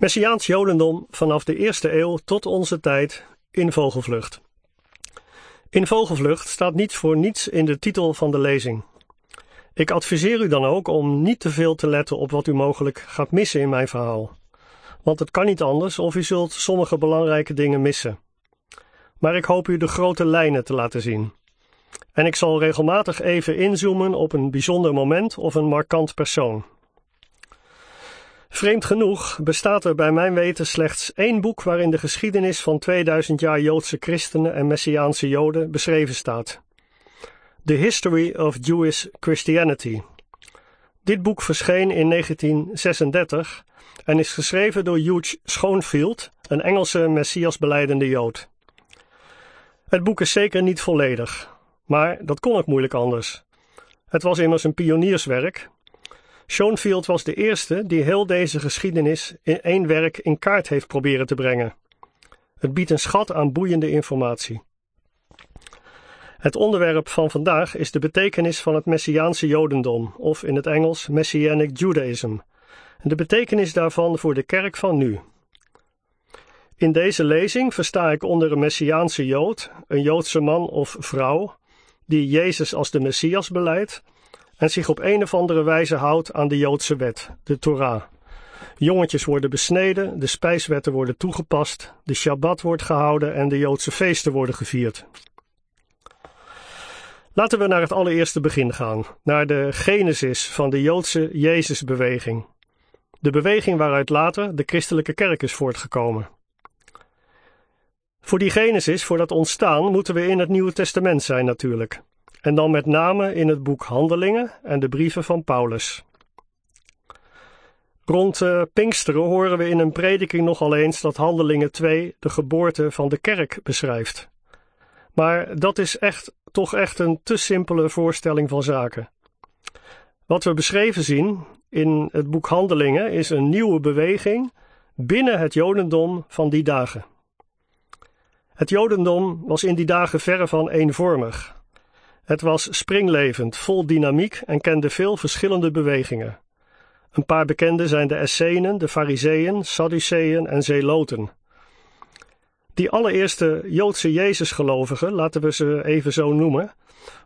Messiaans Jodendom vanaf de eerste eeuw tot onze tijd in vogelvlucht. In vogelvlucht staat niets voor niets in de titel van de lezing. Ik adviseer u dan ook om niet te veel te letten op wat u mogelijk gaat missen in mijn verhaal. Want het kan niet anders of u zult sommige belangrijke dingen missen. Maar ik hoop u de grote lijnen te laten zien. En ik zal regelmatig even inzoomen op een bijzonder moment of een markant persoon. Vreemd genoeg bestaat er bij mijn weten slechts één boek waarin de geschiedenis van 2000 jaar Joodse christenen en Messiaanse Joden beschreven staat. The History of Jewish Christianity. Dit boek verscheen in 1936 en is geschreven door Hugh Schoenfield, een Engelse Messiasbeleidende Jood. Het boek is zeker niet volledig, maar dat kon ook moeilijk anders. Het was immers een pionierswerk Schoenfield was de eerste die heel deze geschiedenis in één werk in kaart heeft proberen te brengen. Het biedt een schat aan boeiende informatie. Het onderwerp van vandaag is de betekenis van het Messiaanse Jodendom, of in het Engels Messianic Judaism, en de betekenis daarvan voor de kerk van nu. In deze lezing versta ik onder een Messiaanse Jood een Joodse man of vrouw die Jezus als de Messias beleidt en zich op een of andere wijze houdt aan de Joodse wet, de Torah. Jongetjes worden besneden, de spijswetten worden toegepast, de Shabbat wordt gehouden en de Joodse feesten worden gevierd. Laten we naar het allereerste begin gaan, naar de genesis van de Joodse Jezusbeweging. De beweging waaruit later de christelijke kerk is voortgekomen. Voor die genesis, voor dat ontstaan, moeten we in het Nieuwe Testament zijn natuurlijk. En dan met name in het boek Handelingen en de brieven van Paulus. Rond uh, Pinksteren horen we in een prediking nogal eens dat Handelingen 2 de geboorte van de kerk beschrijft. Maar dat is echt, toch echt een te simpele voorstelling van zaken. Wat we beschreven zien in het boek Handelingen is een nieuwe beweging binnen het Jodendom van die dagen. Het Jodendom was in die dagen verre van eenvormig. Het was springlevend, vol dynamiek en kende veel verschillende bewegingen. Een paar bekende zijn de Essenen, de Fariseeën, Sadduceeën en Zeloten. Die allereerste Joodse Jezusgelovigen, laten we ze even zo noemen,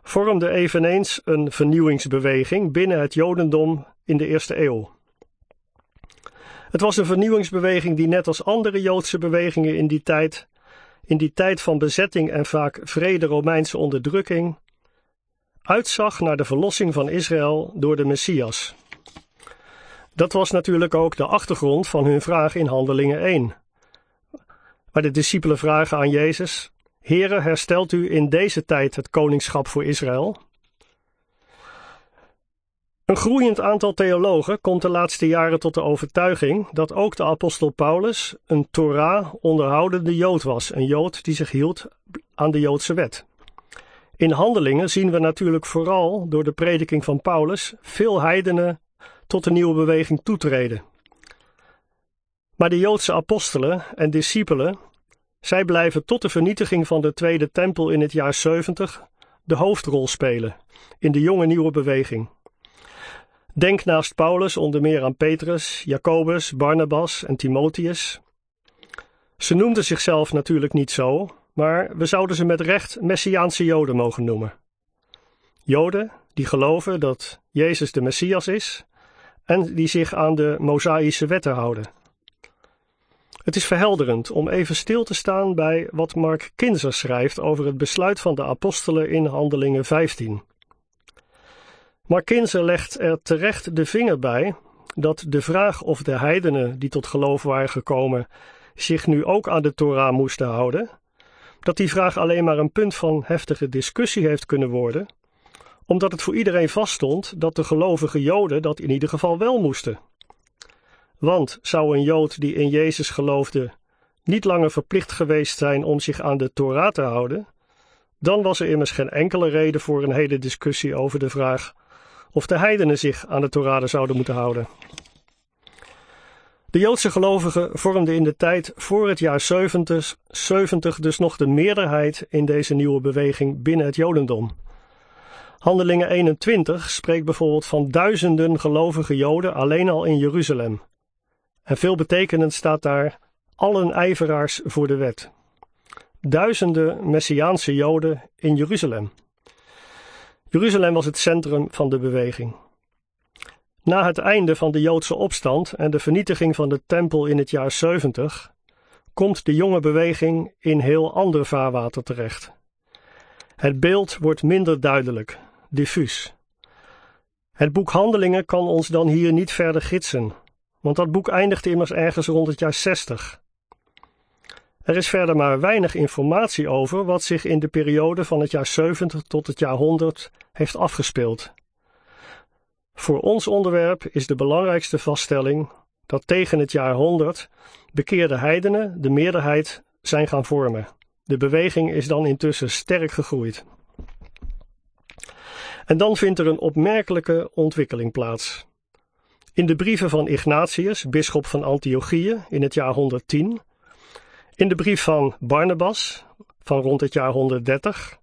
vormden eveneens een vernieuwingsbeweging binnen het Jodendom in de eerste eeuw. Het was een vernieuwingsbeweging die net als andere Joodse bewegingen in die tijd, in die tijd van bezetting en vaak vrede Romeinse onderdrukking, uitzag naar de verlossing van Israël door de Messias. Dat was natuurlijk ook de achtergrond van hun vraag in Handelingen 1. Waar de discipelen vragen aan Jezus: Heere, herstelt u in deze tijd het koningschap voor Israël? Een groeiend aantal theologen komt de laatste jaren tot de overtuiging dat ook de apostel Paulus een Torah onderhoudende Jood was, een Jood die zich hield aan de Joodse wet. In handelingen zien we natuurlijk vooral door de prediking van Paulus veel heidenen tot de nieuwe beweging toetreden. Maar de Joodse apostelen en discipelen, zij blijven tot de vernietiging van de Tweede Tempel in het jaar 70 de hoofdrol spelen in de jonge nieuwe beweging. Denk naast Paulus onder meer aan Petrus, Jacobus, Barnabas en Timotheus. Ze noemden zichzelf natuurlijk niet zo, maar we zouden ze met recht Messiaanse Joden mogen noemen. Joden die geloven dat Jezus de Messias is en die zich aan de Mosaïsche wetten houden. Het is verhelderend om even stil te staan bij wat Mark Kinzer schrijft over het besluit van de apostelen in Handelingen 15. Mark Kinzer legt er terecht de vinger bij dat de vraag of de heidenen die tot geloof waren gekomen zich nu ook aan de Torah moesten houden, dat die vraag alleen maar een punt van heftige discussie heeft kunnen worden, omdat het voor iedereen vaststond dat de gelovige Joden dat in ieder geval wel moesten. Want zou een Jood die in Jezus geloofde niet langer verplicht geweest zijn om zich aan de Torah te houden, dan was er immers geen enkele reden voor een hele discussie over de vraag of de heidenen zich aan de Torah zouden moeten houden. De Joodse gelovigen vormden in de tijd voor het jaar 70, 70 dus nog de meerderheid in deze nieuwe beweging binnen het Jodendom. Handelingen 21 spreekt bijvoorbeeld van duizenden gelovige Joden alleen al in Jeruzalem. En veel betekenend staat daar allen ijveraars voor de wet. Duizenden Messiaanse Joden in Jeruzalem. Jeruzalem was het centrum van de beweging. Na het einde van de Joodse opstand en de vernietiging van de tempel in het jaar 70 komt de jonge beweging in heel ander vaarwater terecht. Het beeld wordt minder duidelijk, diffuus. Het boek Handelingen kan ons dan hier niet verder gidsen, want dat boek eindigt immers ergens rond het jaar 60. Er is verder maar weinig informatie over wat zich in de periode van het jaar 70 tot het jaar 100 heeft afgespeeld. Voor ons onderwerp is de belangrijkste vaststelling dat tegen het jaar 100 bekeerde heidenen de meerderheid zijn gaan vormen. De beweging is dan intussen sterk gegroeid. En dan vindt er een opmerkelijke ontwikkeling plaats. In de brieven van Ignatius, bisschop van Antiochië, in het jaar 110, in de brief van Barnabas, van rond het jaar 130,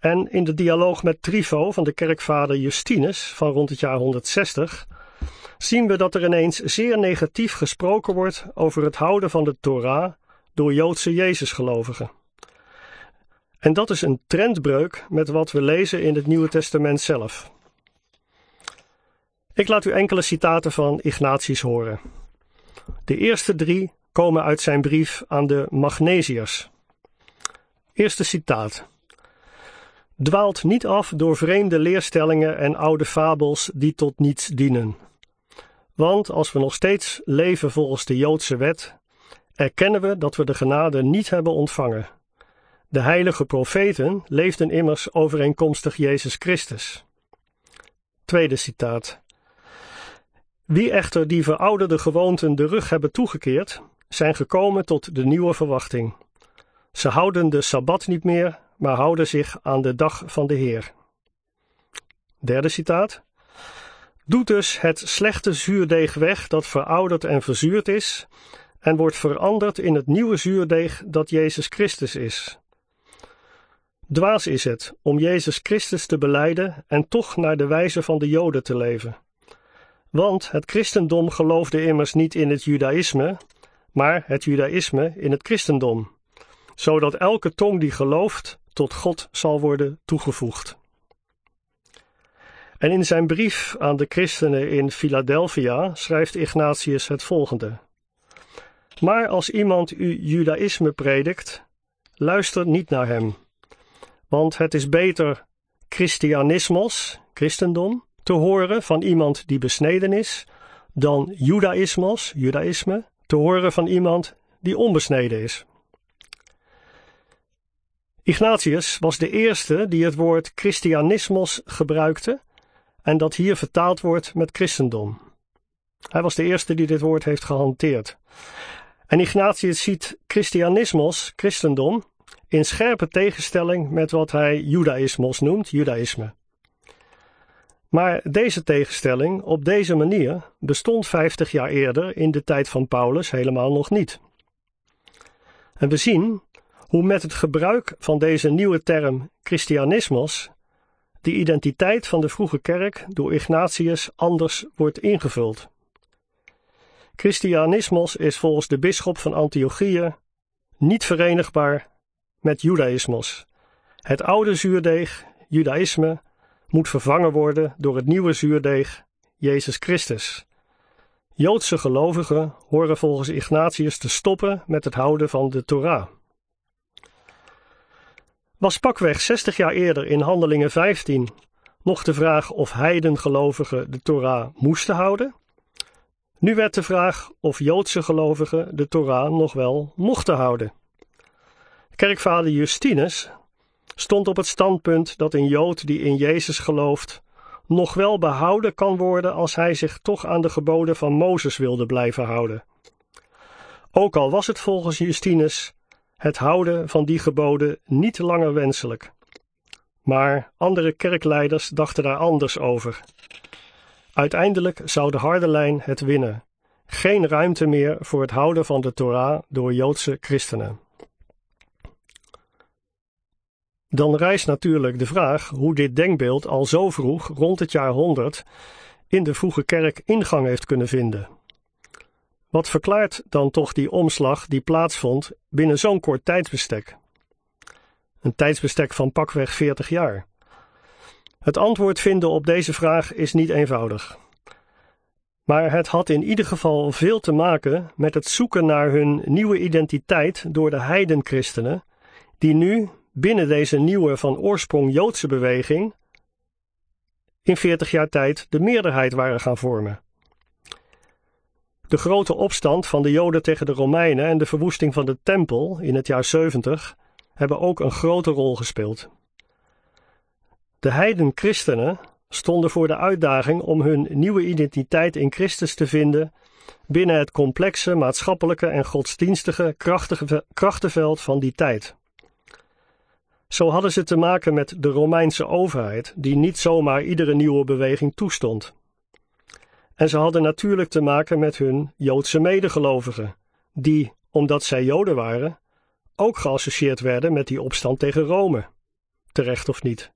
en in de dialoog met Trifo van de kerkvader Justinus, van rond het jaar 160, zien we dat er ineens zeer negatief gesproken wordt over het houden van de Torah door Joodse Jezusgelovigen. En dat is een trendbreuk met wat we lezen in het Nieuwe Testament zelf. Ik laat u enkele citaten van Ignatius horen. De eerste drie komen uit zijn brief aan de Magnesiërs. Eerste citaat. Dwaalt niet af door vreemde leerstellingen en oude fabels die tot niets dienen. Want als we nog steeds leven volgens de Joodse wet, erkennen we dat we de genade niet hebben ontvangen. De heilige profeten leefden immers overeenkomstig Jezus Christus. Tweede citaat. Wie echter die verouderde gewoonten de rug hebben toegekeerd, zijn gekomen tot de nieuwe verwachting. Ze houden de sabbat niet meer, maar houden zich aan de dag van de Heer. Derde citaat. Doet dus het slechte zuurdeeg weg dat verouderd en verzuurd is, en wordt veranderd in het nieuwe zuurdeeg dat Jezus Christus is. Dwaas is het om Jezus Christus te beleiden en toch naar de wijze van de Joden te leven. Want het christendom geloofde immers niet in het judaïsme, maar het judaïsme in het christendom, zodat elke tong die gelooft tot God zal worden toegevoegd. En in zijn brief aan de christenen in Philadelphia schrijft Ignatius het volgende: Maar als iemand u judaïsme predikt, luister niet naar hem, want het is beter Christianismos, christendom, te horen van iemand die besneden is, dan judaïsmos, judaïsme, te horen van iemand die onbesneden is. Ignatius was de eerste die het woord Christianismos gebruikte en dat hier vertaald wordt met christendom. Hij was de eerste die dit woord heeft gehanteerd. En Ignatius ziet Christianismos, christendom, in scherpe tegenstelling met wat hij Judaïsmos noemt, judaïsme. Maar deze tegenstelling op deze manier bestond 50 jaar eerder in de tijd van Paulus helemaal nog niet. En we zien hoe met het gebruik van deze nieuwe term Christianismos de identiteit van de vroege kerk door Ignatius anders wordt ingevuld. Christianismos is volgens de bisschop van Antiochië niet verenigbaar met judaïsmos. Het oude zuurdeeg, judaïsme, moet vervangen worden door het nieuwe zuurdeeg, Jezus Christus. Joodse gelovigen horen volgens Ignatius te stoppen met het houden van de Torah. Was pakweg 60 jaar eerder in Handelingen 15 nog de vraag of heidengelovigen de Torah moesten houden? Nu werd de vraag of Joodse gelovigen de Torah nog wel mochten houden. Kerkvader Justinus stond op het standpunt dat een Jood die in Jezus gelooft nog wel behouden kan worden als hij zich toch aan de geboden van Mozes wilde blijven houden. Ook al was het volgens Justinus het houden van die geboden niet langer wenselijk. Maar andere kerkleiders dachten daar anders over. Uiteindelijk zou de harde lijn het winnen. Geen ruimte meer voor het houden van de Torah door Joodse christenen. Dan rijst natuurlijk de vraag hoe dit denkbeeld al zo vroeg, rond het jaar 100, in de vroege kerk ingang heeft kunnen vinden. Wat verklaart dan toch die omslag die plaatsvond binnen zo'n kort tijdsbestek? Een tijdsbestek van pakweg 40 jaar. Het antwoord vinden op deze vraag is niet eenvoudig. Maar het had in ieder geval veel te maken met het zoeken naar hun nieuwe identiteit door de heidenchristenen, die nu binnen deze nieuwe van oorsprong Joodse beweging in 40 jaar tijd de meerderheid waren gaan vormen. De grote opstand van de Joden tegen de Romeinen en de verwoesting van de tempel in het jaar 70 hebben ook een grote rol gespeeld. De heidenchristenen stonden voor de uitdaging om hun nieuwe identiteit in Christus te vinden binnen het complexe maatschappelijke en godsdienstige krachtenveld van die tijd. Zo hadden ze te maken met de Romeinse overheid, die niet zomaar iedere nieuwe beweging toestond. En ze hadden natuurlijk te maken met hun Joodse medegelovigen, die, omdat zij Joden waren, ook geassocieerd werden met die opstand tegen Rome. Terecht of niet.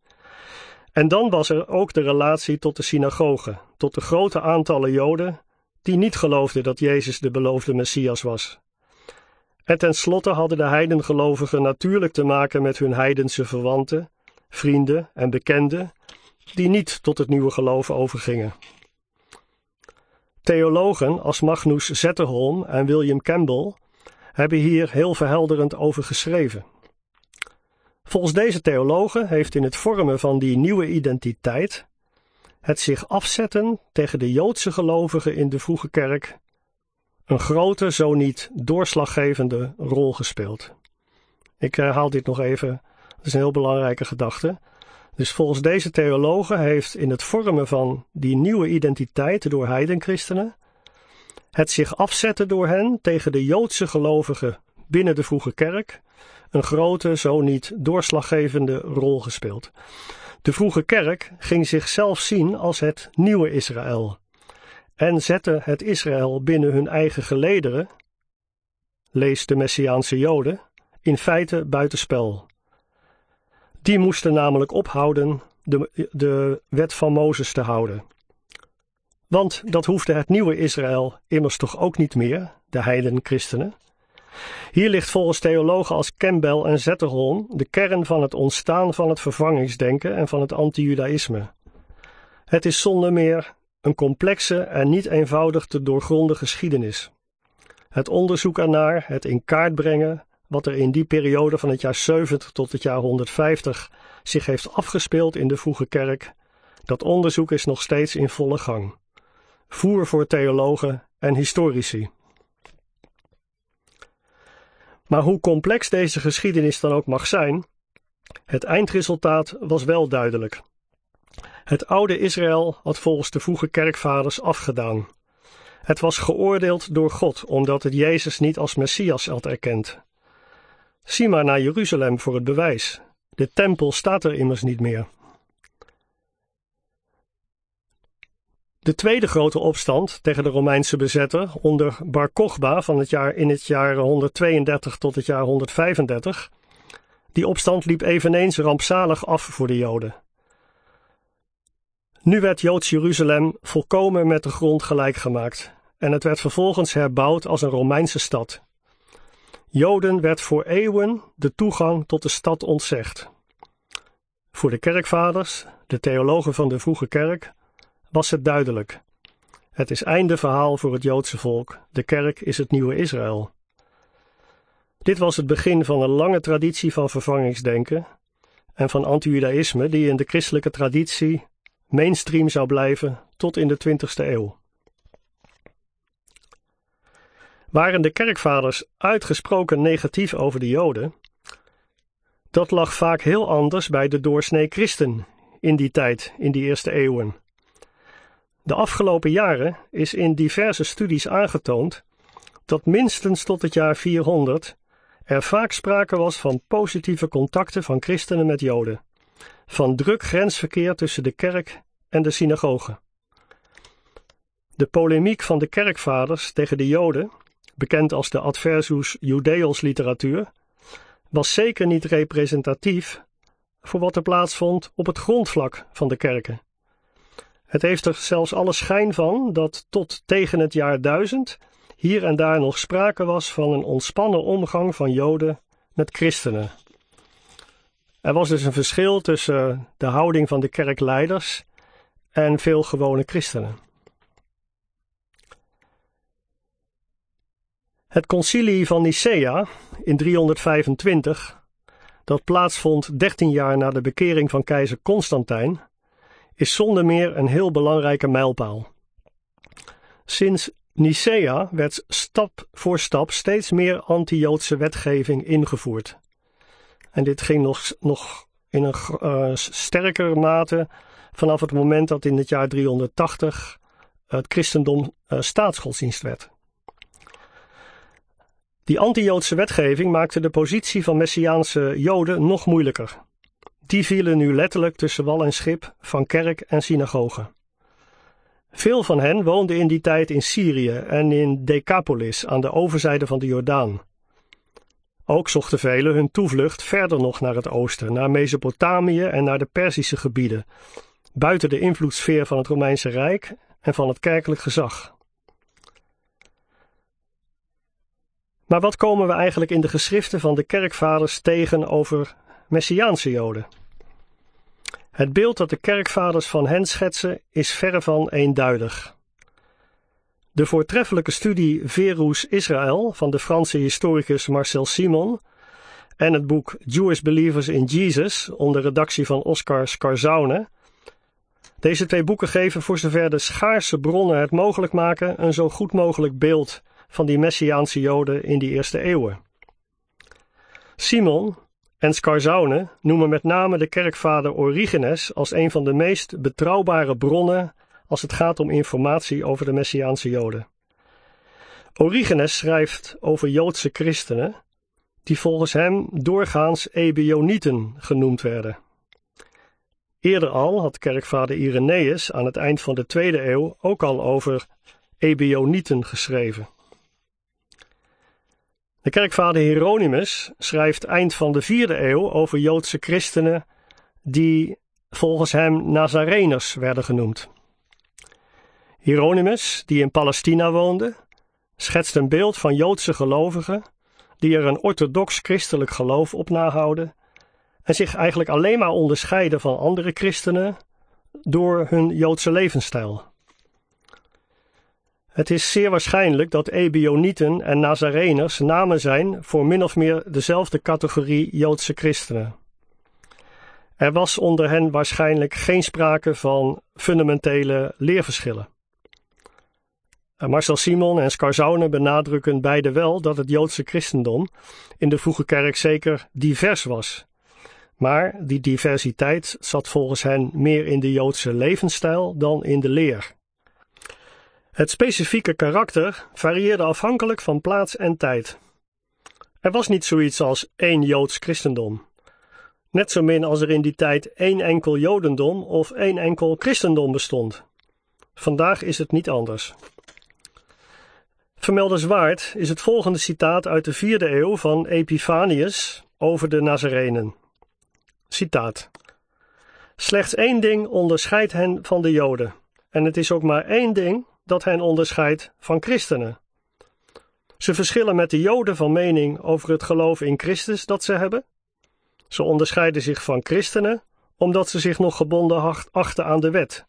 En dan was er ook de relatie tot de synagoge, tot de grote aantallen Joden die niet geloofden dat Jezus de beloofde Messias was. En tenslotte hadden de heidengelovigen natuurlijk te maken met hun heidense verwanten, vrienden en bekenden, die niet tot het nieuwe geloof overgingen. Theologen als Magnus Zetterholm en William Campbell hebben hier heel verhelderend over geschreven. Volgens deze theologen heeft in het vormen van die nieuwe identiteit het zich afzetten tegen de Joodse gelovigen in de vroege kerk een grote, zo niet doorslaggevende rol gespeeld. Ik herhaal dit nog even, dat is een heel belangrijke gedachte. Dus volgens deze theologen heeft in het vormen van die nieuwe identiteit door heidenchristenen het zich afzetten door hen tegen de Joodse gelovigen binnen de vroege kerk een grote, zo niet doorslaggevende rol gespeeld. De vroege kerk ging zichzelf zien als het nieuwe Israël en zette het Israël binnen hun eigen gelederen, lees de Messiaanse Joden, in feite buitenspel. Die moesten namelijk ophouden de, de wet van Mozes te houden. Want dat hoefde het nieuwe Israël immers toch ook niet meer, de heidenchristenen. Hier ligt volgens theologen als Campbell en Zetterholm de kern van het ontstaan van het vervangingsdenken en van het anti-judaïsme. Het is zonder meer een complexe en niet eenvoudig te doorgronden geschiedenis. Het onderzoek ernaar, het in kaart brengen wat er in die periode van het jaar 70 tot het jaar 150 zich heeft afgespeeld in de vroege kerk, dat onderzoek is nog steeds in volle gang. Voer voor theologen en historici. Maar hoe complex deze geschiedenis dan ook mag zijn, het eindresultaat was wel duidelijk. Het oude Israël had volgens de vroege kerkvaders afgedaan. Het was geoordeeld door God omdat het Jezus niet als Messias had erkend. Zie maar naar Jeruzalem voor het bewijs. De tempel staat er immers niet meer. De tweede grote opstand tegen de Romeinse bezetter onder Bar Kochba van het jaar in het jaar 132 tot het jaar 135, die opstand liep eveneens rampzalig af voor de Joden. Nu werd Joods Jeruzalem volkomen met de grond gelijk gemaakt en het werd vervolgens herbouwd als een Romeinse stad. Joden werd voor eeuwen de toegang tot de stad ontzegd. Voor de kerkvaders, de theologen van de vroege kerk, was het duidelijk. Het is einde verhaal voor het Joodse volk. De kerk is het nieuwe Israël. Dit was het begin van een lange traditie van vervangingsdenken en van anti-judaïsme die in de christelijke traditie mainstream zou blijven tot in de 20ste eeuw. Waren de kerkvaders uitgesproken negatief over de Joden? Dat lag vaak heel anders bij de doorsnee christen in die tijd, in die eerste eeuwen. De afgelopen jaren is in diverse studies aangetoond dat minstens tot het jaar 400 er vaak sprake was van positieve contacten van christenen met Joden, van druk grensverkeer tussen de kerk en de synagoge. De polemiek van de kerkvaders tegen de Joden, bekend als de Adversus Judeos literatuur, was zeker niet representatief voor wat er plaatsvond op het grondvlak van de kerken. Het heeft er zelfs alle schijn van dat tot tegen het jaar 1000 hier en daar nog sprake was van een ontspannen omgang van Joden met christenen. Er was dus een verschil tussen de houding van de kerkleiders en veel gewone christenen. Het concilie van Nicea in 325, dat plaatsvond 13 jaar na de bekering van keizer Constantijn, is zonder meer een heel belangrijke mijlpaal. Sinds Nicea werd stap voor stap steeds meer anti-Joodse wetgeving ingevoerd. En dit ging nog, nog in een uh, sterker mate vanaf het moment dat in het jaar 380 het christendom uh, staatsgodsdienst werd. Die anti-Joodse wetgeving maakte de positie van Messiaanse Joden nog moeilijker. Die vielen nu letterlijk tussen wal en schip van kerk en synagoge. Veel van hen woonden in die tijd in Syrië en in Decapolis aan de overzijde van de Jordaan. Ook zochten velen hun toevlucht verder nog naar het oosten, naar Mesopotamië en naar de Perzische gebieden, buiten de invloedssfeer van het Romeinse Rijk en van het kerkelijk gezag. Maar wat komen we eigenlijk in de geschriften van de kerkvaders tegen over Messiaanse Joden? Het beeld dat de kerkvaders van hen schetsen is verre van eenduidig. De voortreffelijke studie Verus Israël van de Franse historicus Marcel Simon en het boek Jewish Believers in Jesus onder redactie van Oscar Scarzaune. Deze twee boeken geven voor zover de schaarse bronnen het mogelijk maken een zo goed mogelijk beeld van die Messiaanse Joden in die eerste eeuwen. Simon en Scarzaune noemen met name de kerkvader Origenes als een van de meest betrouwbare bronnen als het gaat om informatie over de Messiaanse Joden. Origenes schrijft over Joodse christenen, die volgens hem doorgaans Ebionieten genoemd werden. Eerder al had kerkvader Irenaeus aan het eind van de tweede eeuw ook al over Ebionieten geschreven. De kerkvader Hieronymus schrijft eind van de vierde eeuw over Joodse christenen die volgens hem Nazareners werden genoemd. Hieronymus, die in Palestina woonde, schetst een beeld van Joodse gelovigen die er een orthodox christelijk geloof op nahouden en zich eigenlijk alleen maar onderscheiden van andere christenen door hun Joodse levensstijl. Het is zeer waarschijnlijk dat Ebionieten en Nazareners namen zijn voor min of meer dezelfde categorie Joodse christenen. Er was onder hen waarschijnlijk geen sprake van fundamentele leerverschillen. Marcel Simon en Scarzaune benadrukken beide wel dat het Joodse christendom in de vroege kerk zeker divers was. Maar die diversiteit zat volgens hen meer in de Joodse levensstijl dan in de leer. Het specifieke karakter varieerde afhankelijk van plaats en tijd. Er was niet zoiets als één Joods christendom. Net zo min als er in die tijd één enkel Jodendom of één enkel christendom bestond. Vandaag is het niet anders. Vermeldenswaard is het volgende citaat uit de vierde eeuw van Epiphanius over de Nazarenen. Citaat. Slechts één ding onderscheidt hen van de Joden, en het is ook maar één ding dat hen onderscheidt van christenen. Ze verschillen met de Joden van mening over het geloof in Christus dat ze hebben. Ze onderscheiden zich van christenen omdat ze zich nog gebonden achten aan de wet,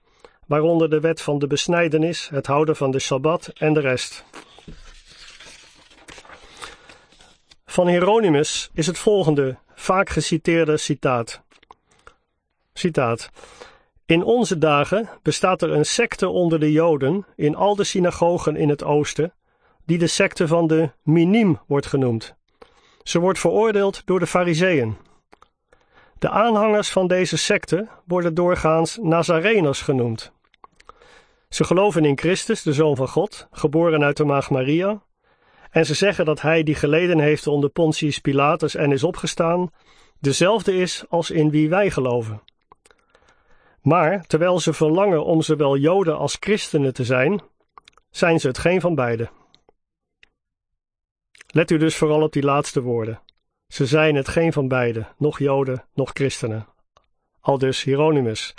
waaronder de wet van de besnijdenis, het houden van de Sabbat en de rest. Van Hieronymus is het volgende vaak geciteerde citaat. Citaat. In onze dagen bestaat er een secte onder de Joden in al de synagogen in het oosten, die de secte van de Minim wordt genoemd. Ze wordt veroordeeld door de Fariseeën. De aanhangers van deze secte worden doorgaans Nazareners genoemd. Ze geloven in Christus, de Zoon van God, geboren uit de Maag Maria, en ze zeggen dat hij die geleden heeft onder Pontius Pilatus en is opgestaan, dezelfde is als in wie wij geloven. Maar terwijl ze verlangen om zowel Joden als christenen te zijn, zijn ze het geen van beide. Let u dus vooral op die laatste woorden. Ze zijn het geen van beide, nog Joden, nog christenen. Al dus Hieronymus.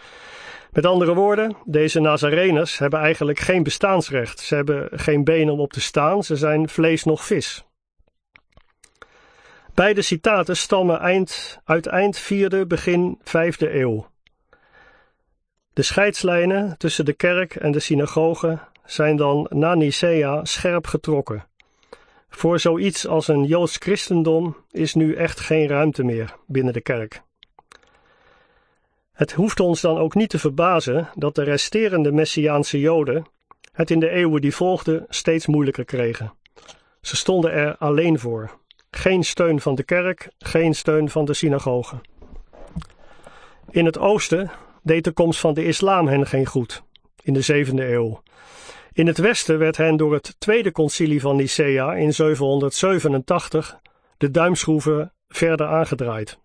Met andere woorden, deze Nazareners hebben eigenlijk geen bestaansrecht. Ze hebben geen benen om op te staan, ze zijn vlees nog vis. Beide citaten stammen eind, uit eind 4e, begin 5e eeuw. De scheidslijnen tussen de kerk en de synagoge zijn dan na Nicea scherp getrokken. Voor zoiets als een Joods christendom is nu echt geen ruimte meer binnen de kerk. Het hoeft ons dan ook niet te verbazen dat de resterende Messiaanse Joden het in de eeuwen die volgden steeds moeilijker kregen. Ze stonden er alleen voor. Geen steun van de kerk, geen steun van de synagogen. In het oosten deed de komst van de islam hen geen goed, in de zevende eeuw. In het westen werd hen door het tweede concilie van Nicea in 787 de duimschroeven verder aangedraaid.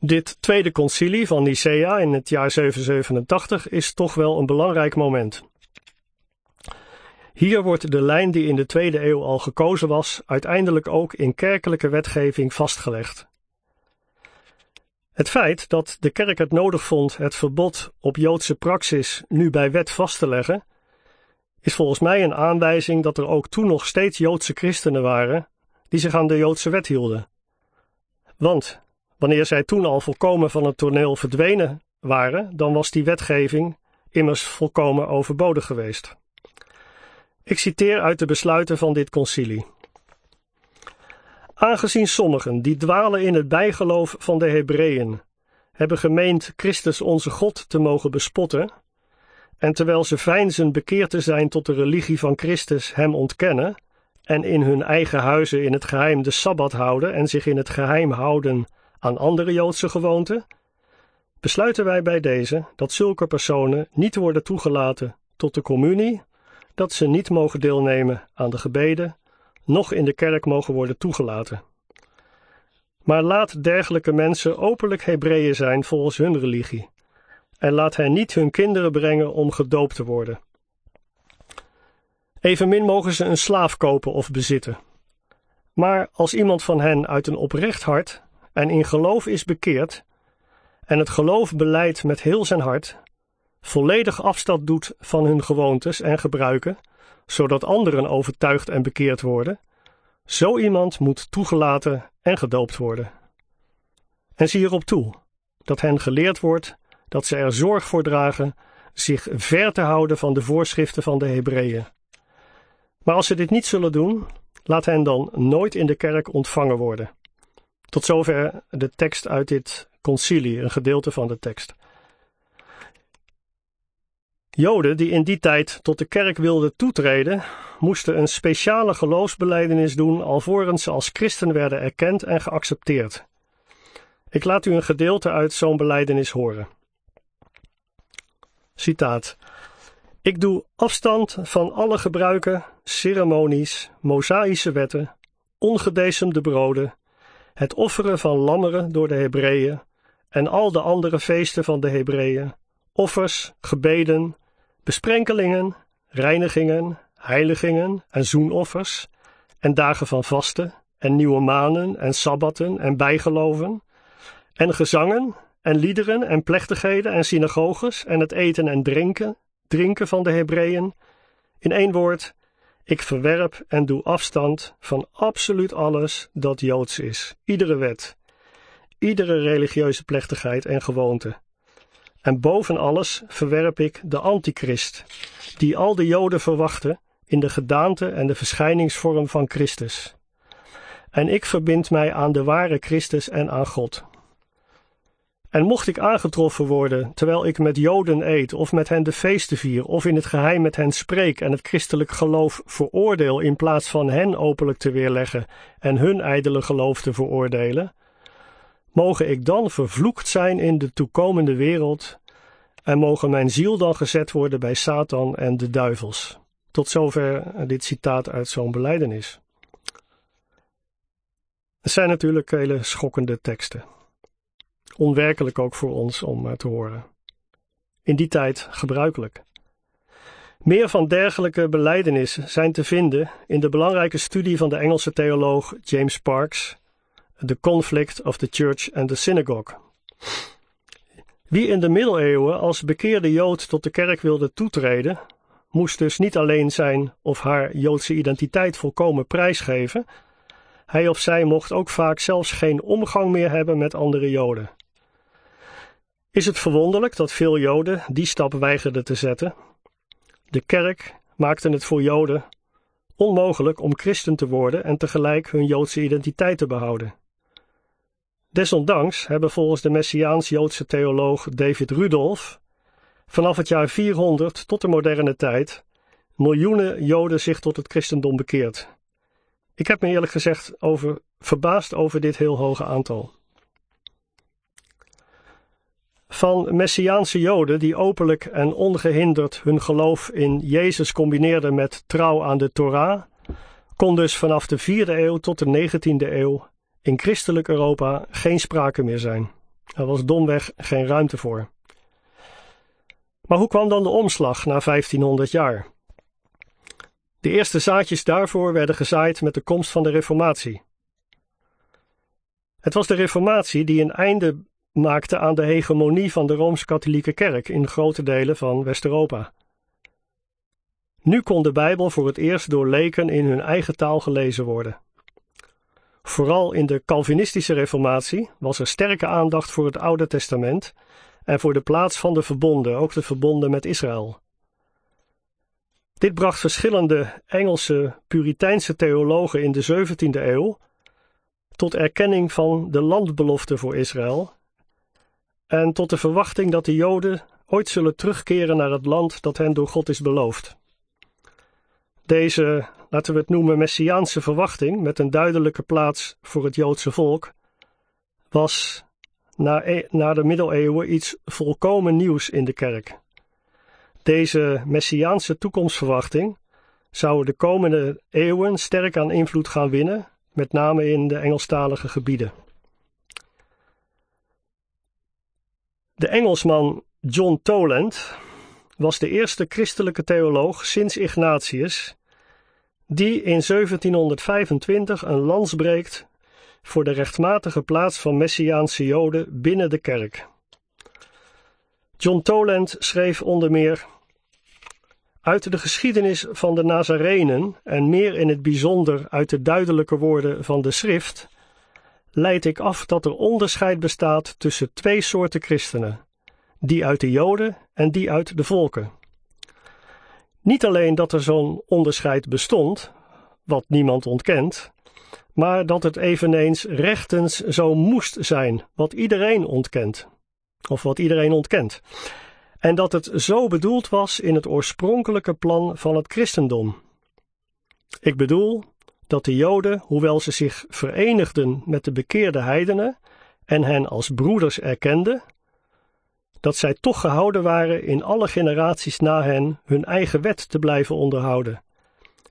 Dit tweede concilie van Nicea in het jaar 787 is toch wel een belangrijk moment. Hier wordt de lijn die in de tweede eeuw al gekozen was, uiteindelijk ook in kerkelijke wetgeving vastgelegd. Het feit dat de kerk het nodig vond het verbod op Joodse praxis nu bij wet vast te leggen, is volgens mij een aanwijzing dat er ook toen nog steeds Joodse christenen waren die zich aan de Joodse wet hielden. Want wanneer zij toen al volkomen van het toneel verdwenen waren, dan was die wetgeving immers volkomen overbodig geweest. Ik citeer uit de besluiten van dit concilie. Aangezien sommigen die dwalen in het bijgeloof van de Hebreeën hebben gemeend Christus onze God te mogen bespotten, en terwijl ze veinzen bekeerd te zijn tot de religie van Christus hem ontkennen, en in hun eigen huizen in het geheim de Sabbat houden en zich in het geheim houden aan andere Joodse gewoonten, besluiten wij bij deze dat zulke personen niet worden toegelaten tot de communie, dat ze niet mogen deelnemen aan de gebeden, noch in de kerk mogen worden toegelaten. Maar laat dergelijke mensen openlijk Hebreeën zijn volgens hun religie, en laat hen niet hun kinderen brengen om gedoopt te worden. Evenmin mogen ze een slaaf kopen of bezitten. Maar als iemand van hen uit een oprecht hart en in geloof is bekeerd, en het geloof beleidt met heel zijn hart, volledig afstand doet van hun gewoontes en gebruiken, zodat anderen overtuigd en bekeerd worden, zo iemand moet toegelaten en gedoopt worden. En zie erop toe dat hen geleerd wordt dat ze er zorg voor dragen zich ver te houden van de voorschriften van de Hebreeën. Maar als ze dit niet zullen doen, laat hen dan nooit in de kerk ontvangen worden. Tot zover de tekst uit dit concilie, een gedeelte van de tekst. Joden die in die tijd tot de kerk wilden toetreden, moesten een speciale geloofsbeleidenis doen alvorens ze als christen werden erkend en geaccepteerd. Ik laat u een gedeelte uit zo'n beleidenis horen. Citaat. Ik doe afstand van alle gebruiken, ceremonies, mosaïsche wetten, ongedecemde broden, het offeren van lammeren door de Hebreeën en al de andere feesten van de Hebreeën, offers, gebeden, besprenkelingen, reinigingen, heiligingen en zoenoffers en dagen van vasten en nieuwe maanden en sabbatten en bijgeloven en gezangen en liederen en plechtigheden en synagoges en het eten en drinken, drinken van de Hebreeën. In één woord, ik verwerp en doe afstand van absoluut alles dat Joods is, iedere wet, iedere religieuze plechtigheid en gewoonte. En boven alles verwerp ik de antichrist, die al de Joden verwachten in de gedaante en de verschijningsvorm van Christus. En ik verbind mij aan de ware Christus en aan God. En mocht ik aangetroffen worden terwijl ik met Joden eet, of met hen de feesten vier, of in het geheim met hen spreek en het christelijk geloof veroordeel in plaats van hen openlijk te weerleggen en hun ijdele geloof te veroordelen, mogen ik dan vervloekt zijn in de toekomende wereld en mogen mijn ziel dan gezet worden bij Satan en de duivels. Tot zover dit citaat uit zo'n beleidenis. Het zijn natuurlijk hele schokkende teksten onwerkelijk ook voor ons om eh, te horen. In die tijd gebruikelijk. Meer van dergelijke belijdenissen zijn te vinden in de belangrijke studie van de Engelse theoloog James Parks, The Conflict of the Church and the Synagogue. Wie in de middeleeuwen als bekeerde Jood tot de kerk wilde toetreden, moest dus niet alleen zijn of haar Joodse identiteit volkomen prijsgeven, hij of zij mocht ook vaak zelfs geen omgang meer hebben met andere Joden. Is het verwonderlijk dat veel Joden die stap weigerden te zetten? De kerk maakte het voor Joden onmogelijk om christen te worden en tegelijk hun Joodse identiteit te behouden. Desondanks hebben volgens de Messiaans-Joodse theoloog David Rudolph vanaf het jaar 400 tot de moderne tijd miljoenen Joden zich tot het christendom bekeerd. Ik heb me eerlijk gezegd over, verbaasd over dit heel hoge aantal. Van Messiaanse Joden die openlijk en ongehinderd hun geloof in Jezus combineerden met trouw aan de Torah, kon dus vanaf de 4e eeuw tot de 19e eeuw in christelijk Europa geen sprake meer zijn. Er was domweg geen ruimte voor. Maar hoe kwam dan de omslag na 1500 jaar? De eerste zaadjes daarvoor werden gezaaid met de komst van de Reformatie. Het was de Reformatie die een einde maakte aan de hegemonie van de rooms-katholieke kerk in grote delen van West-Europa. Nu kon de Bijbel voor het eerst door leken in hun eigen taal gelezen worden. Vooral in de Calvinistische Reformatie was er sterke aandacht voor het Oude Testament en voor de plaats van de verbonden, ook de verbonden met Israël. Dit bracht verschillende Engelse Puriteinse theologen in de 17e eeuw tot erkenning van de landbelofte voor Israël en tot de verwachting dat de Joden ooit zullen terugkeren naar het land dat hen door God is beloofd. Deze, laten we het noemen, messiaanse verwachting met een duidelijke plaats voor het Joodse volk, was na, e na de middeleeuwen iets volkomen nieuws in de kerk. Deze messiaanse toekomstverwachting zou de komende eeuwen sterk aan invloed gaan winnen, met name in de Engelstalige gebieden. De Engelsman John Toland was de eerste christelijke theoloog sinds Ignatius die in 1725 een lans breekt voor de rechtmatige plaats van Messiaanse Joden binnen de kerk. John Toland schreef onder meer uit de geschiedenis van de Nazarenen en meer in het bijzonder uit de duidelijke woorden van de schrift leid ik af dat er onderscheid bestaat tussen twee soorten christenen, die uit de Joden en die uit de volken. Niet alleen dat er zo'n onderscheid bestond, wat niemand ontkent, maar dat het eveneens rechtens zo moest zijn, wat iedereen ontkent, of wat iedereen ontkent, en dat het zo bedoeld was in het oorspronkelijke plan van het christendom. Ik bedoel dat de Joden, hoewel ze zich verenigden met de bekeerde heidenen en hen als broeders erkenden, dat zij toch gehouden waren in alle generaties na hen hun eigen wet te blijven onderhouden.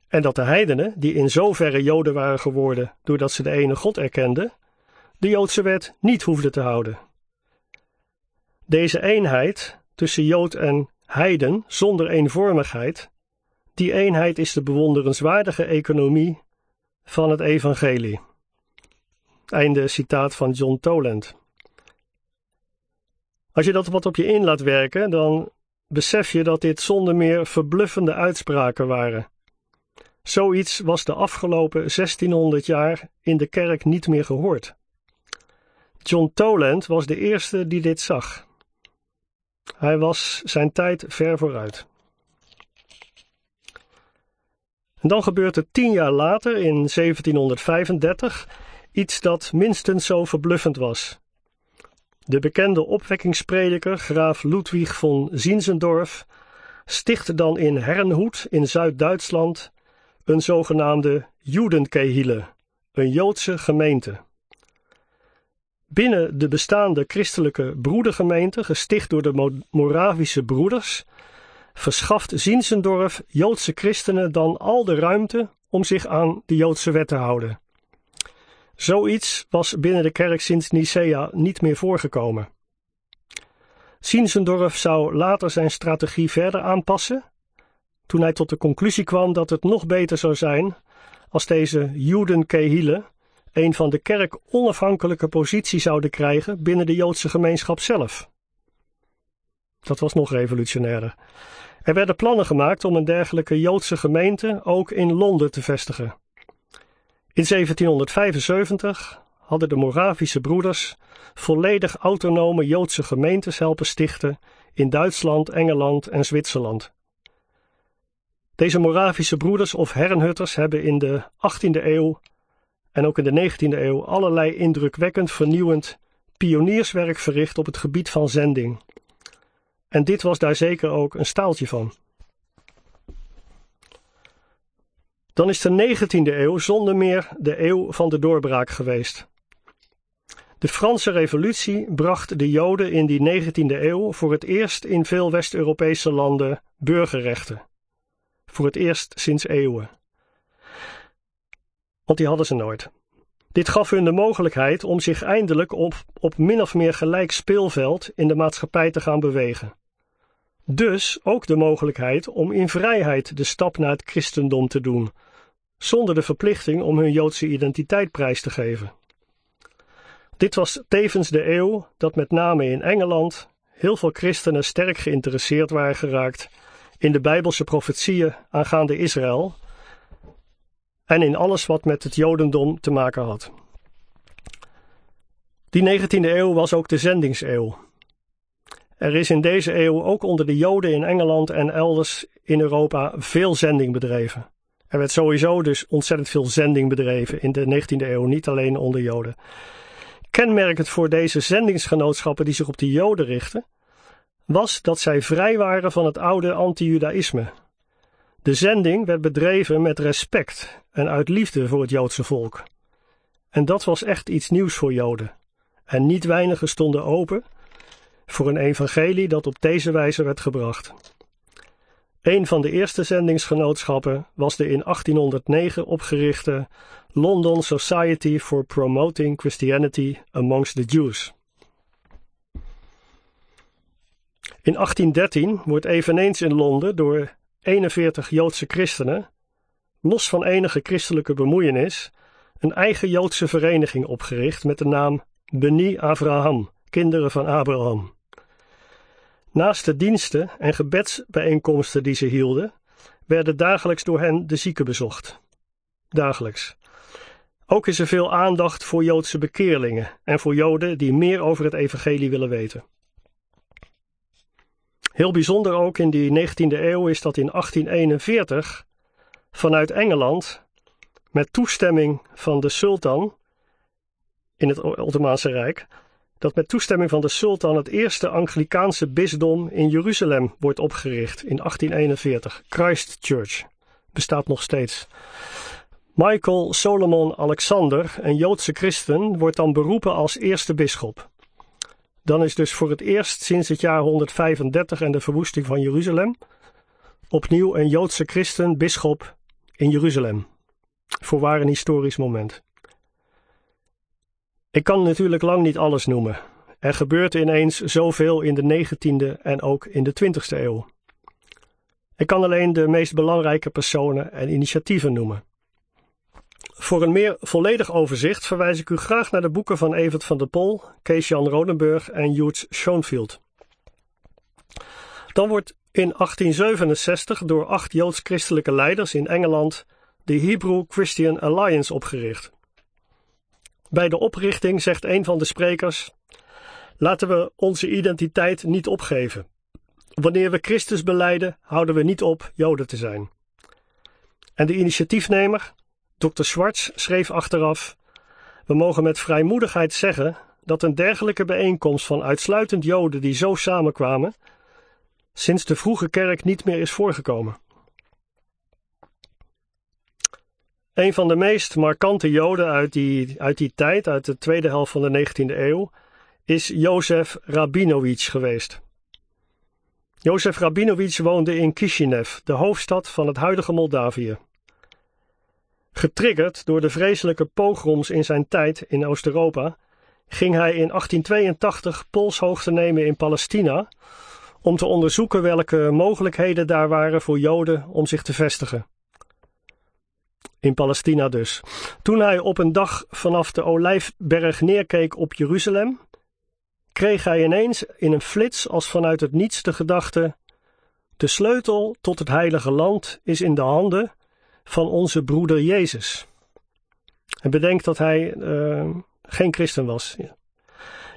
En dat de heidenen, die in zoverre Joden waren geworden doordat ze de ene God erkenden, de Joodse wet niet hoefden te houden. Deze eenheid tussen Jood en heiden zonder eenvormigheid, die eenheid is de bewonderenswaardige economie van het evangelie. Einde citaat van John Toland. Als je dat wat op je in laat werken, dan besef je dat dit zonder meer verbluffende uitspraken waren. Zoiets was de afgelopen 1600 jaar in de kerk niet meer gehoord. John Toland was de eerste die dit zag. Hij was zijn tijd ver vooruit. En dan gebeurt er tien jaar later, in 1735, iets dat minstens zo verbluffend was. De bekende opwekkingsprediker, graaf Ludwig von Zinzendorf, stichtte dan in Herrnhut in Zuid-Duitsland een zogenaamde Judenkehille, een Joodse gemeente. Binnen de bestaande christelijke broedergemeente, gesticht door de Moravische broeders, verschaft Zinzendorf Joodse christenen dan al de ruimte om zich aan de Joodse wet te houden. Zoiets was binnen de kerk sinds Nicea niet meer voorgekomen. Zinzendorf zou later zijn strategie verder aanpassen, toen hij tot de conclusie kwam dat het nog beter zou zijn als deze Judenkehille een van de kerk onafhankelijke positie zouden krijgen binnen de Joodse gemeenschap zelf. Dat was nog revolutionairder. Er werden plannen gemaakt om een dergelijke Joodse gemeente ook in Londen te vestigen. In 1775 hadden de Moravische broeders volledig autonome Joodse gemeentes helpen stichten in Duitsland, Engeland en Zwitserland. Deze Moravische broeders of herrenhutters hebben in de 18e eeuw en ook in de 19e eeuw allerlei indrukwekkend vernieuwend pionierswerk verricht op het gebied van zending. En dit was daar zeker ook een staaltje van. Dan is de 19e eeuw zonder meer de eeuw van de doorbraak geweest. De Franse Revolutie bracht de Joden in die 19e eeuw voor het eerst in veel West-Europese landen burgerrechten. Voor het eerst sinds eeuwen. Want die hadden ze nooit. Dit gaf hun de mogelijkheid om zich eindelijk op, op min of meer gelijk speelveld in de maatschappij te gaan bewegen. Dus ook de mogelijkheid om in vrijheid de stap naar het christendom te doen, zonder de verplichting om hun Joodse identiteit prijs te geven. Dit was tevens de eeuw dat met name in Engeland heel veel christenen sterk geïnteresseerd waren geraakt in de Bijbelse profetieën aangaande Israël en in alles wat met het Jodendom te maken had. Die 19e eeuw was ook de zendingseeuw. Er is in deze eeuw ook onder de Joden in Engeland en elders in Europa veel zending bedreven. Er werd sowieso dus ontzettend veel zending bedreven in de 19e eeuw, niet alleen onder Joden. Kenmerkend voor deze zendingsgenootschappen die zich op de Joden richten, was dat zij vrij waren van het oude anti-Judaïsme. De zending werd bedreven met respect en uit liefde voor het Joodse volk. En dat was echt iets nieuws voor Joden. En niet weinigen stonden open voor een evangelie dat op deze wijze werd gebracht. Een van de eerste zendingsgenootschappen was de in 1809 opgerichte London Society for Promoting Christianity Amongst the Jews. In 1813 wordt eveneens in Londen door 41 Joodse christenen, los van enige christelijke bemoeienis, een eigen Joodse vereniging opgericht met de naam Beni Avraham, kinderen van Abraham. Naast de diensten en gebedsbijeenkomsten die ze hielden, werden dagelijks door hen de zieken bezocht. Dagelijks. Ook is er veel aandacht voor Joodse bekeerlingen en voor Joden die meer over het evangelie willen weten. Heel bijzonder ook in die 19e eeuw is dat in 1841 vanuit Engeland, met toestemming van de sultan in het Ottomaanse Rijk, dat met toestemming van de sultan het eerste Anglikaanse bisdom in Jeruzalem wordt opgericht in 1841. Christchurch bestaat nog steeds. Michael Solomon Alexander, een Joodse christen, wordt dan beroepen als eerste bisschop. Dan is dus voor het eerst sinds het jaar 135 en de verwoesting van Jeruzalem opnieuw een Joodse christen bisschop in Jeruzalem. Voorwaar een historisch moment. Ik kan natuurlijk lang niet alles noemen. Er gebeurt ineens zoveel in de 19e en ook in de 20e eeuw. Ik kan alleen de meest belangrijke personen en initiatieven noemen. Voor een meer volledig overzicht verwijs ik u graag naar de boeken van Evert van der Pol, Kees-Jan Rodenburg en Joost Schoenfield. Dan wordt in 1867 door acht joods-christelijke leiders in Engeland de Hebrew Christian Alliance opgericht. Bij de oprichting zegt een van de sprekers: Laten we onze identiteit niet opgeven. Wanneer we Christus beleiden, houden we niet op Joden te zijn. En de initiatiefnemer, Dr. Schwartz, schreef achteraf: We mogen met vrijmoedigheid zeggen dat een dergelijke bijeenkomst van uitsluitend Joden die zo samenkwamen, sinds de vroege kerk niet meer is voorgekomen. Een van de meest markante Joden uit die, uit die tijd, uit de tweede helft van de 19e eeuw, is Jozef Rabinovich geweest. Jozef Rabinovich woonde in Kishinev, de hoofdstad van het huidige Moldavië. Getriggerd door de vreselijke pogroms in zijn tijd in Oost-Europa, ging hij in 1882 polshoogte nemen in Palestina om te onderzoeken welke mogelijkheden daar waren voor Joden om zich te vestigen. In Palestina dus. Toen hij op een dag vanaf de Olijfberg neerkeek op Jeruzalem, kreeg hij ineens in een flits als vanuit het niets de gedachte: de sleutel tot het heilige land is in de handen van onze broeder Jezus. En bedenk dat hij uh, geen christen was.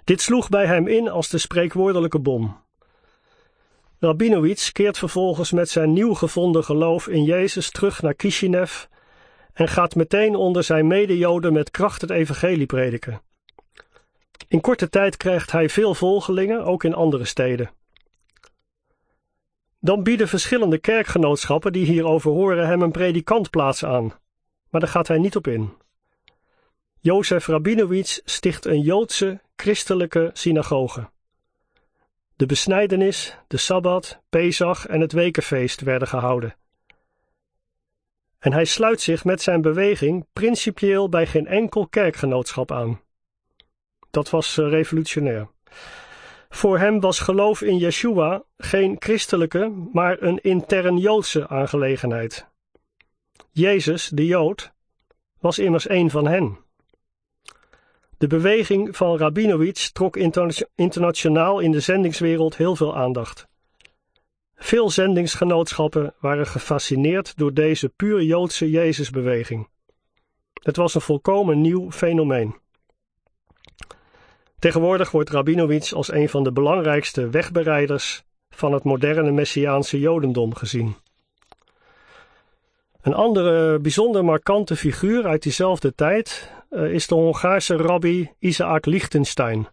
Dit sloeg bij hem in als de spreekwoordelijke bom. Rabinowitz keert vervolgens met zijn nieuw gevonden geloof in Jezus terug naar Kishinev en gaat meteen onder zijn medejoden met kracht het evangelie prediken. In korte tijd krijgt hij veel volgelingen, ook in andere steden. Dan bieden verschillende kerkgenootschappen die hierover horen hem een predikantplaats aan, maar daar gaat hij niet op in. Jozef Rabinowitz sticht een Joodse christelijke synagoge. De besnijdenis, de Sabbat, Pesach en het wekenfeest werden gehouden. En hij sluit zich met zijn beweging principieel bij geen enkel kerkgenootschap aan. Dat was eh, revolutionair. Voor hem was geloof in Yeshua geen christelijke, maar een intern Joodse aangelegenheid. Jezus, de Jood, was immers een van hen. De beweging van Rabinowitz trok internationaal in de zendingswereld heel veel aandacht. Veel zendingsgenootschappen waren gefascineerd door deze puur Joodse Jezusbeweging. Het was een volkomen nieuw fenomeen. Tegenwoordig wordt Rabinowitz als een van de belangrijkste wegbereiders van het moderne Messiaanse Jodendom gezien. Een andere bijzonder markante figuur uit diezelfde tijd uh, is de Hongaarse rabbi Isaac Lichtenstein.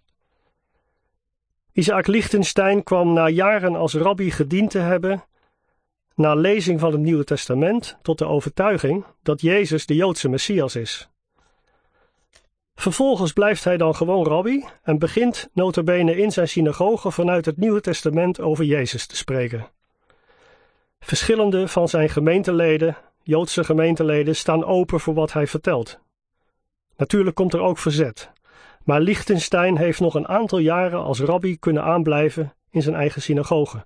Isaac Lichtenstein kwam na jaren als rabbi gediend te hebben, na lezing van het Nieuwe Testament, tot de overtuiging dat Jezus de Joodse Messias is. Vervolgens blijft hij dan gewoon rabbi en begint notabene in zijn synagoge vanuit het Nieuwe Testament over Jezus te spreken. Verschillende van zijn gemeenteleden, Joodse gemeenteleden, staan open voor wat hij vertelt. Natuurlijk komt er ook verzet, maar Liechtenstein heeft nog een aantal jaren als rabbi kunnen aanblijven in zijn eigen synagoge.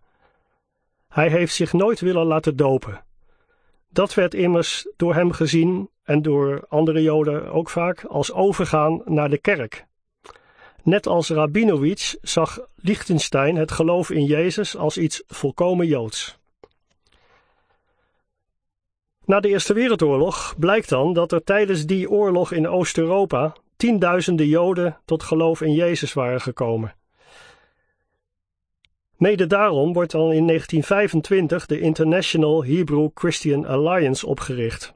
Hij heeft zich nooit willen laten dopen. Dat werd immers door hem gezien en door andere Joden ook vaak als overgaan naar de kerk. Net als Rabinowitz zag Liechtenstein het geloof in Jezus als iets volkomen Joods. Na de Eerste Wereldoorlog blijkt dan dat er tijdens die oorlog in Oost-Europa tienduizenden Joden tot geloof in Jezus waren gekomen. Mede daarom wordt dan in 1925 de International Hebrew Christian Alliance opgericht.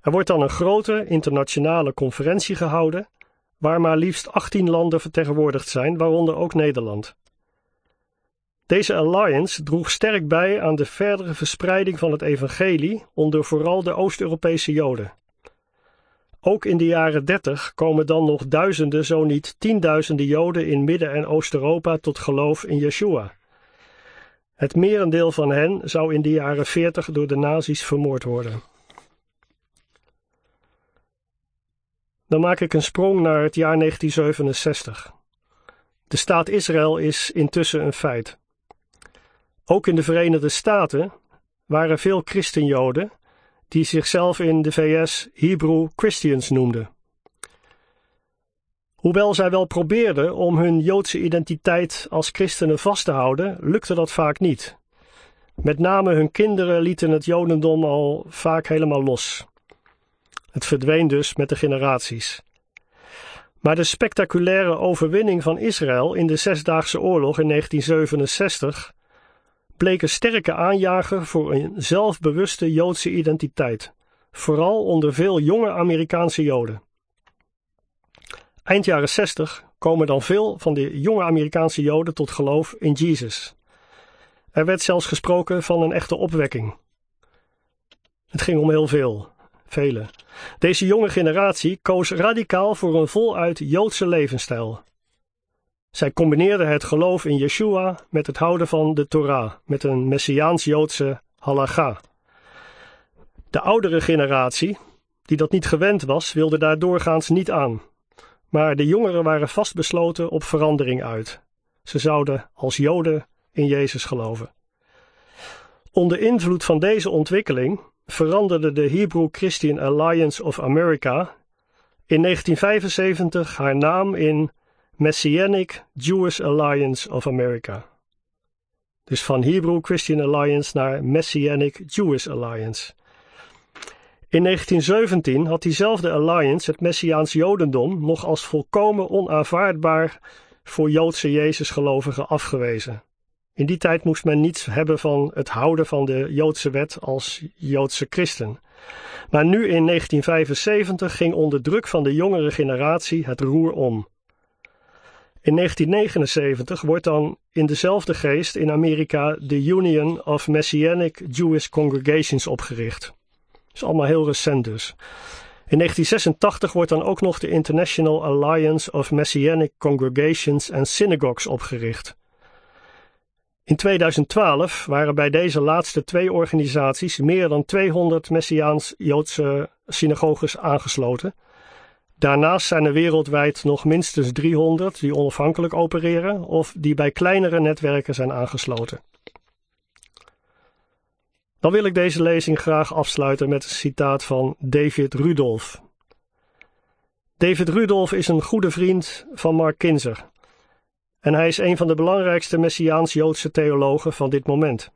Er wordt dan een grote internationale conferentie gehouden, waar maar liefst 18 landen vertegenwoordigd zijn, waaronder ook Nederland. Deze alliance droeg sterk bij aan de verdere verspreiding van het evangelie onder vooral de Oost-Europese Joden. Ook in de jaren 30 komen dan nog duizenden, zo niet tienduizenden Joden in Midden- en Oost-Europa tot geloof in Yeshua. Het merendeel van hen zou in de jaren 40 door de nazi's vermoord worden. Dan maak ik een sprong naar het jaar 1967. De staat Israël is intussen een feit. Ook in de Verenigde Staten waren veel christenjoden die zichzelf in de VS Hebrew Christians noemden. Hoewel zij wel probeerden om hun Joodse identiteit als christenen vast te houden, lukte dat vaak niet. Met name hun kinderen lieten het Jodendom al vaak helemaal los. Het verdween dus met de generaties. Maar de spectaculaire overwinning van Israël in de Zesdaagse Oorlog in 1967 bleek een sterke aanjager voor een zelfbewuste Joodse identiteit, vooral onder veel jonge Amerikaanse Joden. Eind jaren 60 komen dan veel van de jonge Amerikaanse Joden tot geloof in Jezus. Er werd zelfs gesproken van een echte opwekking. Het ging om heel veel, vele. Deze jonge generatie koos radicaal voor een voluit Joodse levensstijl. Zij combineerden het geloof in Yeshua met het houden van de Torah, met een Messiaans-Joodse halacha. De oudere generatie, die dat niet gewend was, wilde daar doorgaans niet aan. Maar de jongeren waren vastbesloten op verandering uit. Ze zouden als Joden in Jezus geloven. Onder invloed van deze ontwikkeling veranderde de Hebrew Christian Alliance of America in 1975 haar naam in Messianic Jewish Alliance of America. Dus van Hebrew Christian Alliance naar Messianic Jewish Alliance. In 1917 had diezelfde alliance het Messiaans Jodendom nog als volkomen onaanvaardbaar voor Joodse Jezusgelovigen afgewezen. In die tijd moest men niets hebben van het houden van de Joodse wet als Joodse christen. Maar nu in 1975 ging onder druk van de jongere generatie het roer om. In 1979 wordt dan in dezelfde geest in Amerika de Union of Messianic Jewish Congregations opgericht. Dat is allemaal heel recent dus. In 1986 wordt dan ook nog de International Alliance of Messianic Congregations and Synagogues opgericht. In 2012 waren bij deze laatste twee organisaties meer dan 200 Messiaans-Joodse synagoges aangesloten. Daarnaast zijn er wereldwijd nog minstens 300 die onafhankelijk opereren of die bij kleinere netwerken zijn aangesloten. Dan wil ik deze lezing graag afsluiten met een citaat van David Rudolph. David Rudolph is een goede vriend van Mark Kinzer. En hij is een van de belangrijkste Messiaans-Joodse theologen van dit moment.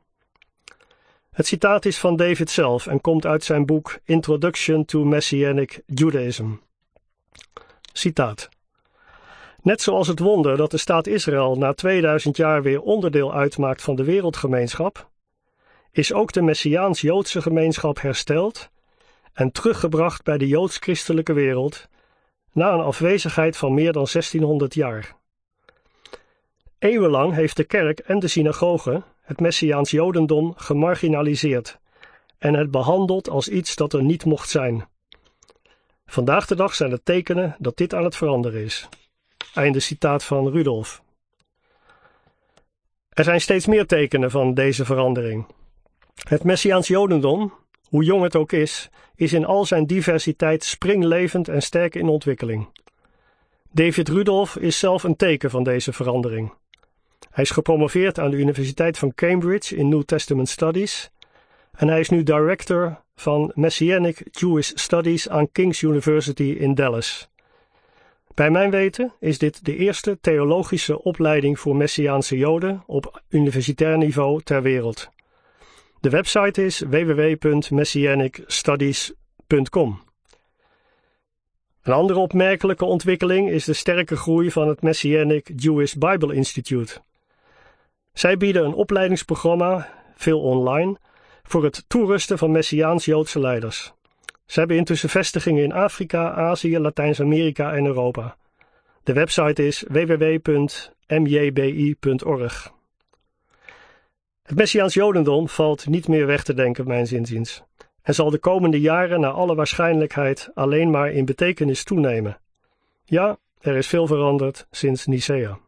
Het citaat is van David zelf en komt uit zijn boek Introduction to Messianic Judaism. Citaat. Net zoals het wonder dat de staat Israël na 2000 jaar weer onderdeel uitmaakt van de wereldgemeenschap, is ook de Messiaans-Joodse gemeenschap hersteld en teruggebracht bij de joods-christelijke wereld na een afwezigheid van meer dan 1600 jaar. Eeuwenlang heeft de kerk en de synagoge het Messiaans Jodendom gemarginaliseerd en het behandeld als iets dat er niet mocht zijn. Vandaag de dag zijn er tekenen dat dit aan het veranderen is. Einde citaat van Rudolf. Er zijn steeds meer tekenen van deze verandering. Het Messiaans Jodendom, hoe jong het ook is, is in al zijn diversiteit springlevend en sterk in ontwikkeling. David Rudolf is zelf een teken van deze verandering. Hij is gepromoveerd aan de Universiteit van Cambridge in New Testament Studies en hij is nu director van Messianic Jewish Studies aan King's University in Dallas. Bij mijn weten is dit de eerste theologische opleiding voor Messiaanse Joden op universitair niveau ter wereld. De website is www.messianicstudies.com. Een andere opmerkelijke ontwikkeling is de sterke groei van het Messianic Jewish Bible Institute. Zij bieden een opleidingsprogramma, veel online, voor het toerusten van Messiaans-Joodse leiders. Ze hebben intussen vestigingen in Afrika, Azië, Latijns-Amerika en Europa. De website is www.mjbi.org. Het Messiaans Jodendom valt niet meer weg te denken, mijn inziens, en zal de komende jaren naar alle waarschijnlijkheid alleen maar in betekenis toenemen. Ja, er is veel veranderd sinds Nicea.